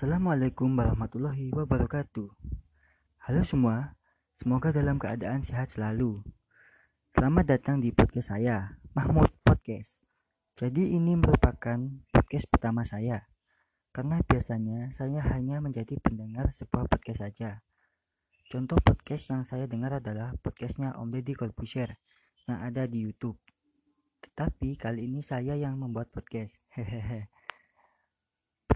Assalamualaikum warahmatullahi wabarakatuh. Halo semua, semoga dalam keadaan sehat selalu. Selamat datang di podcast saya, Mahmud Podcast. Jadi ini merupakan podcast pertama saya, karena biasanya saya hanya menjadi pendengar sebuah podcast saja. Contoh podcast yang saya dengar adalah podcastnya Om Deddy Corbusier yang ada di YouTube. Tetapi kali ini saya yang membuat podcast. Hehehe.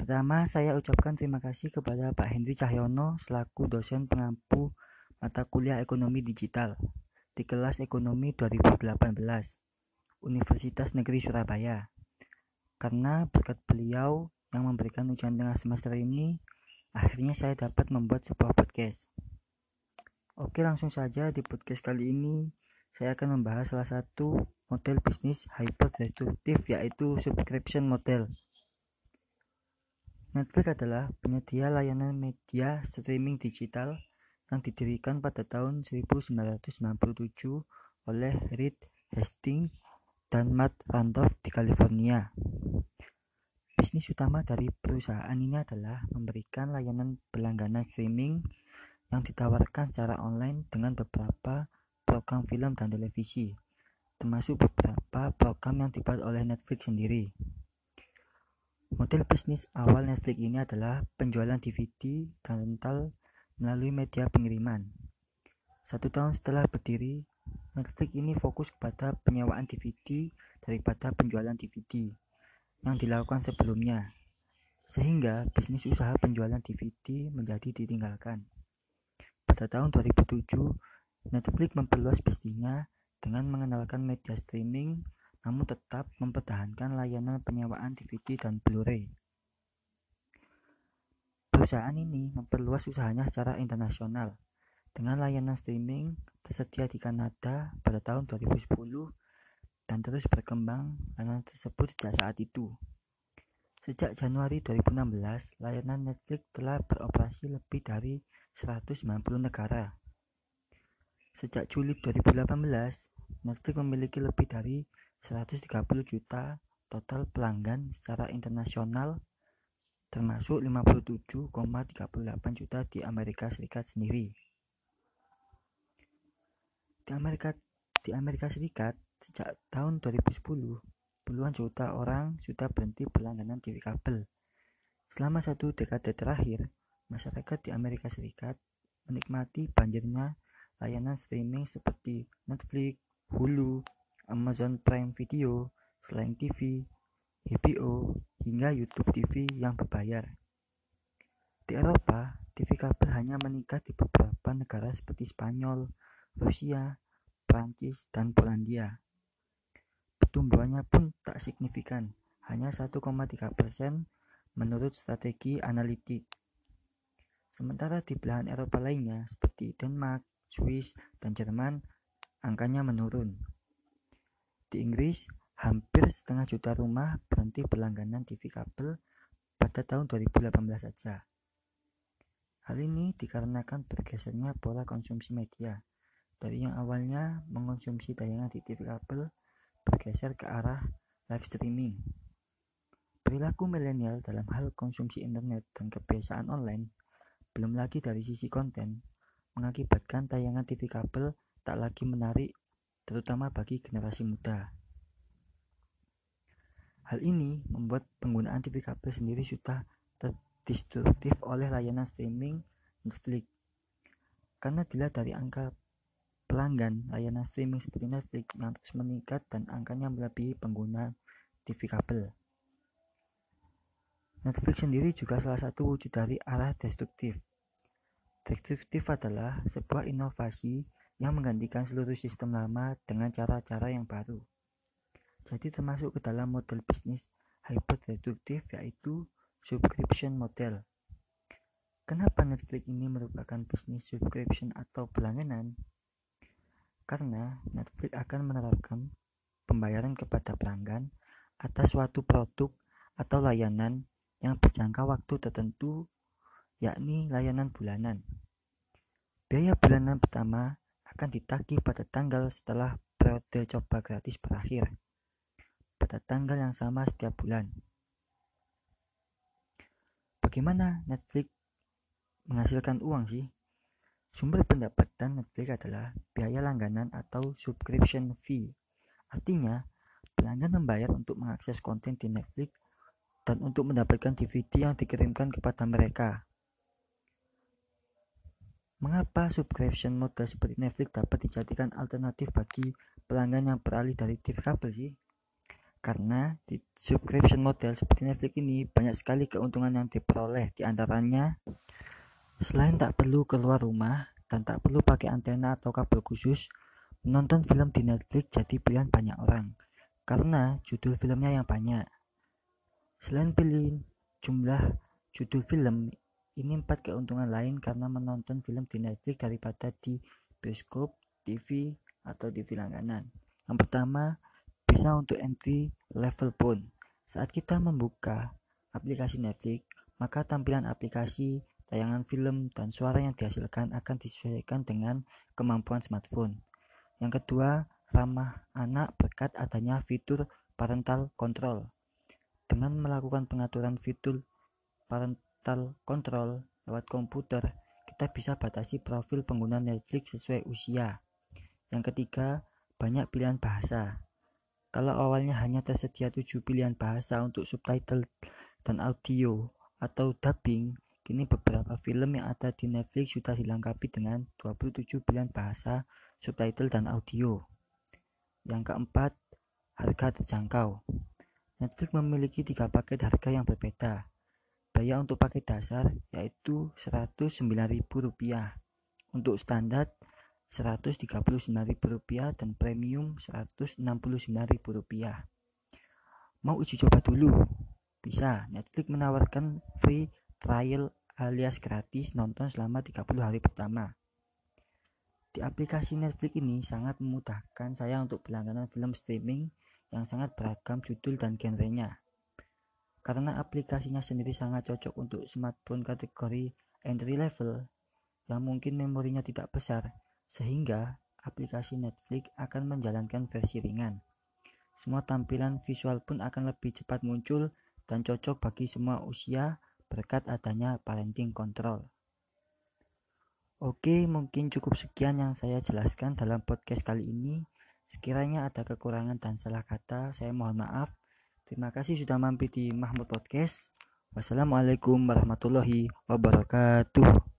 Pertama, saya ucapkan terima kasih kepada Pak Hendri Cahyono selaku dosen pengampu mata kuliah Ekonomi Digital di kelas Ekonomi 2018 Universitas Negeri Surabaya. Karena berkat beliau yang memberikan ujian tengah semester ini, akhirnya saya dapat membuat sebuah podcast. Oke, langsung saja di podcast kali ini saya akan membahas salah satu model bisnis hyper destruktif yaitu subscription model. Netflix adalah penyedia layanan media streaming digital yang didirikan pada tahun 1997 oleh Reed Hastings dan Matt Randolph di California. Bisnis utama dari perusahaan ini adalah memberikan layanan berlangganan streaming yang ditawarkan secara online dengan beberapa program film dan televisi, termasuk beberapa program yang dibuat oleh Netflix sendiri. Model bisnis awal Netflix ini adalah penjualan DVD rental melalui media pengiriman. Satu tahun setelah berdiri, Netflix ini fokus kepada penyewaan DVD daripada penjualan DVD yang dilakukan sebelumnya, sehingga bisnis usaha penjualan DVD menjadi ditinggalkan. Pada tahun 2007, Netflix memperluas bisnisnya dengan mengenalkan media streaming namun tetap mempertahankan layanan penyewaan DVD dan Blu-ray. Perusahaan ini memperluas usahanya secara internasional dengan layanan streaming tersedia di Kanada pada tahun 2010 dan terus berkembang layanan tersebut sejak saat itu. Sejak Januari 2016, layanan Netflix telah beroperasi lebih dari 190 negara. Sejak Juli 2018, Netflix memiliki lebih dari 130 juta total pelanggan secara internasional termasuk 57,38 juta di Amerika Serikat sendiri. Di Amerika di Amerika Serikat sejak tahun 2010 puluhan juta orang sudah berhenti berlangganan TV kabel. Selama satu dekade terakhir, masyarakat di Amerika Serikat menikmati banjirnya layanan streaming seperti Netflix, Hulu, Amazon Prime Video, Slang TV, HBO, hingga YouTube TV yang berbayar. Di Eropa, TV kabel hanya meningkat di beberapa negara seperti Spanyol, Rusia, Prancis, dan Polandia. Pertumbuhannya pun tak signifikan, hanya 1,3 persen menurut strategi analitik. Sementara di belahan Eropa lainnya seperti Denmark, Swiss, dan Jerman, angkanya menurun. Di Inggris, hampir setengah juta rumah berhenti berlangganan TV kabel pada tahun 2018 saja. Hal ini dikarenakan bergesernya pola konsumsi media dari yang awalnya mengonsumsi tayangan di TV kabel bergeser ke arah live streaming. Perilaku milenial dalam hal konsumsi internet dan kebiasaan online, belum lagi dari sisi konten, mengakibatkan tayangan TV kabel tak lagi menarik terutama bagi generasi muda. Hal ini membuat penggunaan TV kabel sendiri sudah terdestruktif oleh layanan streaming Netflix. Karena dilihat dari angka pelanggan layanan streaming seperti Netflix yang terus meningkat dan angkanya melebihi pengguna TV kabel. Netflix sendiri juga salah satu wujud dari arah destruktif. Destruktif adalah sebuah inovasi yang menggantikan seluruh sistem lama dengan cara-cara yang baru. Jadi termasuk ke dalam model bisnis hyper-deduktif yaitu subscription model. Kenapa Netflix ini merupakan bisnis subscription atau berlangganan? Karena Netflix akan menerapkan pembayaran kepada pelanggan atas suatu produk atau layanan yang berjangka waktu tertentu, yakni layanan bulanan. Biaya bulanan pertama akan ditagih pada tanggal setelah periode coba gratis berakhir, pada tanggal yang sama setiap bulan. Bagaimana Netflix menghasilkan uang sih? Sumber pendapatan Netflix adalah biaya langganan atau subscription fee. Artinya, pelanggan membayar untuk mengakses konten di Netflix dan untuk mendapatkan DVD yang dikirimkan kepada mereka. Mengapa subscription model seperti Netflix dapat dijadikan alternatif bagi pelanggan yang beralih dari TV kabel sih? Karena di subscription model seperti Netflix ini banyak sekali keuntungan yang diperoleh, di antaranya Selain tak perlu keluar rumah dan tak perlu pakai antena atau kabel khusus, menonton film di Netflix jadi pilihan banyak orang karena judul filmnya yang banyak. Selain pilih jumlah judul film, ini empat keuntungan lain karena menonton film di Netflix daripada di bioskop, TV, atau TV langganan. Yang pertama, bisa untuk entry level pun. Saat kita membuka aplikasi Netflix, maka tampilan aplikasi tayangan film, dan suara yang dihasilkan akan disesuaikan dengan kemampuan smartphone. Yang kedua, ramah anak berkat adanya fitur parental control. Dengan melakukan pengaturan fitur parental control lewat komputer, kita bisa batasi profil pengguna Netflix sesuai usia. Yang ketiga, banyak pilihan bahasa. Kalau awalnya hanya tersedia tujuh pilihan bahasa untuk subtitle dan audio atau dubbing, Kini beberapa film yang ada di Netflix sudah dilengkapi dengan 27 pilihan bahasa, subtitle, dan audio. Yang keempat, harga terjangkau. Netflix memiliki tiga paket harga yang berbeda. Biaya untuk paket dasar yaitu Rp109.000, untuk standar Rp139.000 dan premium Rp169.000. Mau uji coba dulu? Bisa, Netflix menawarkan free trial alias gratis nonton selama 30 hari pertama. Di aplikasi Netflix ini sangat memudahkan saya untuk berlangganan film streaming yang sangat beragam judul dan genrenya. Karena aplikasinya sendiri sangat cocok untuk smartphone kategori entry level yang mungkin memorinya tidak besar, sehingga aplikasi Netflix akan menjalankan versi ringan. Semua tampilan visual pun akan lebih cepat muncul dan cocok bagi semua usia, berkat adanya parenting control. Oke, mungkin cukup sekian yang saya jelaskan dalam podcast kali ini. Sekiranya ada kekurangan dan salah kata, saya mohon maaf. Terima kasih sudah mampir di Mahmud Podcast. Wassalamualaikum warahmatullahi wabarakatuh.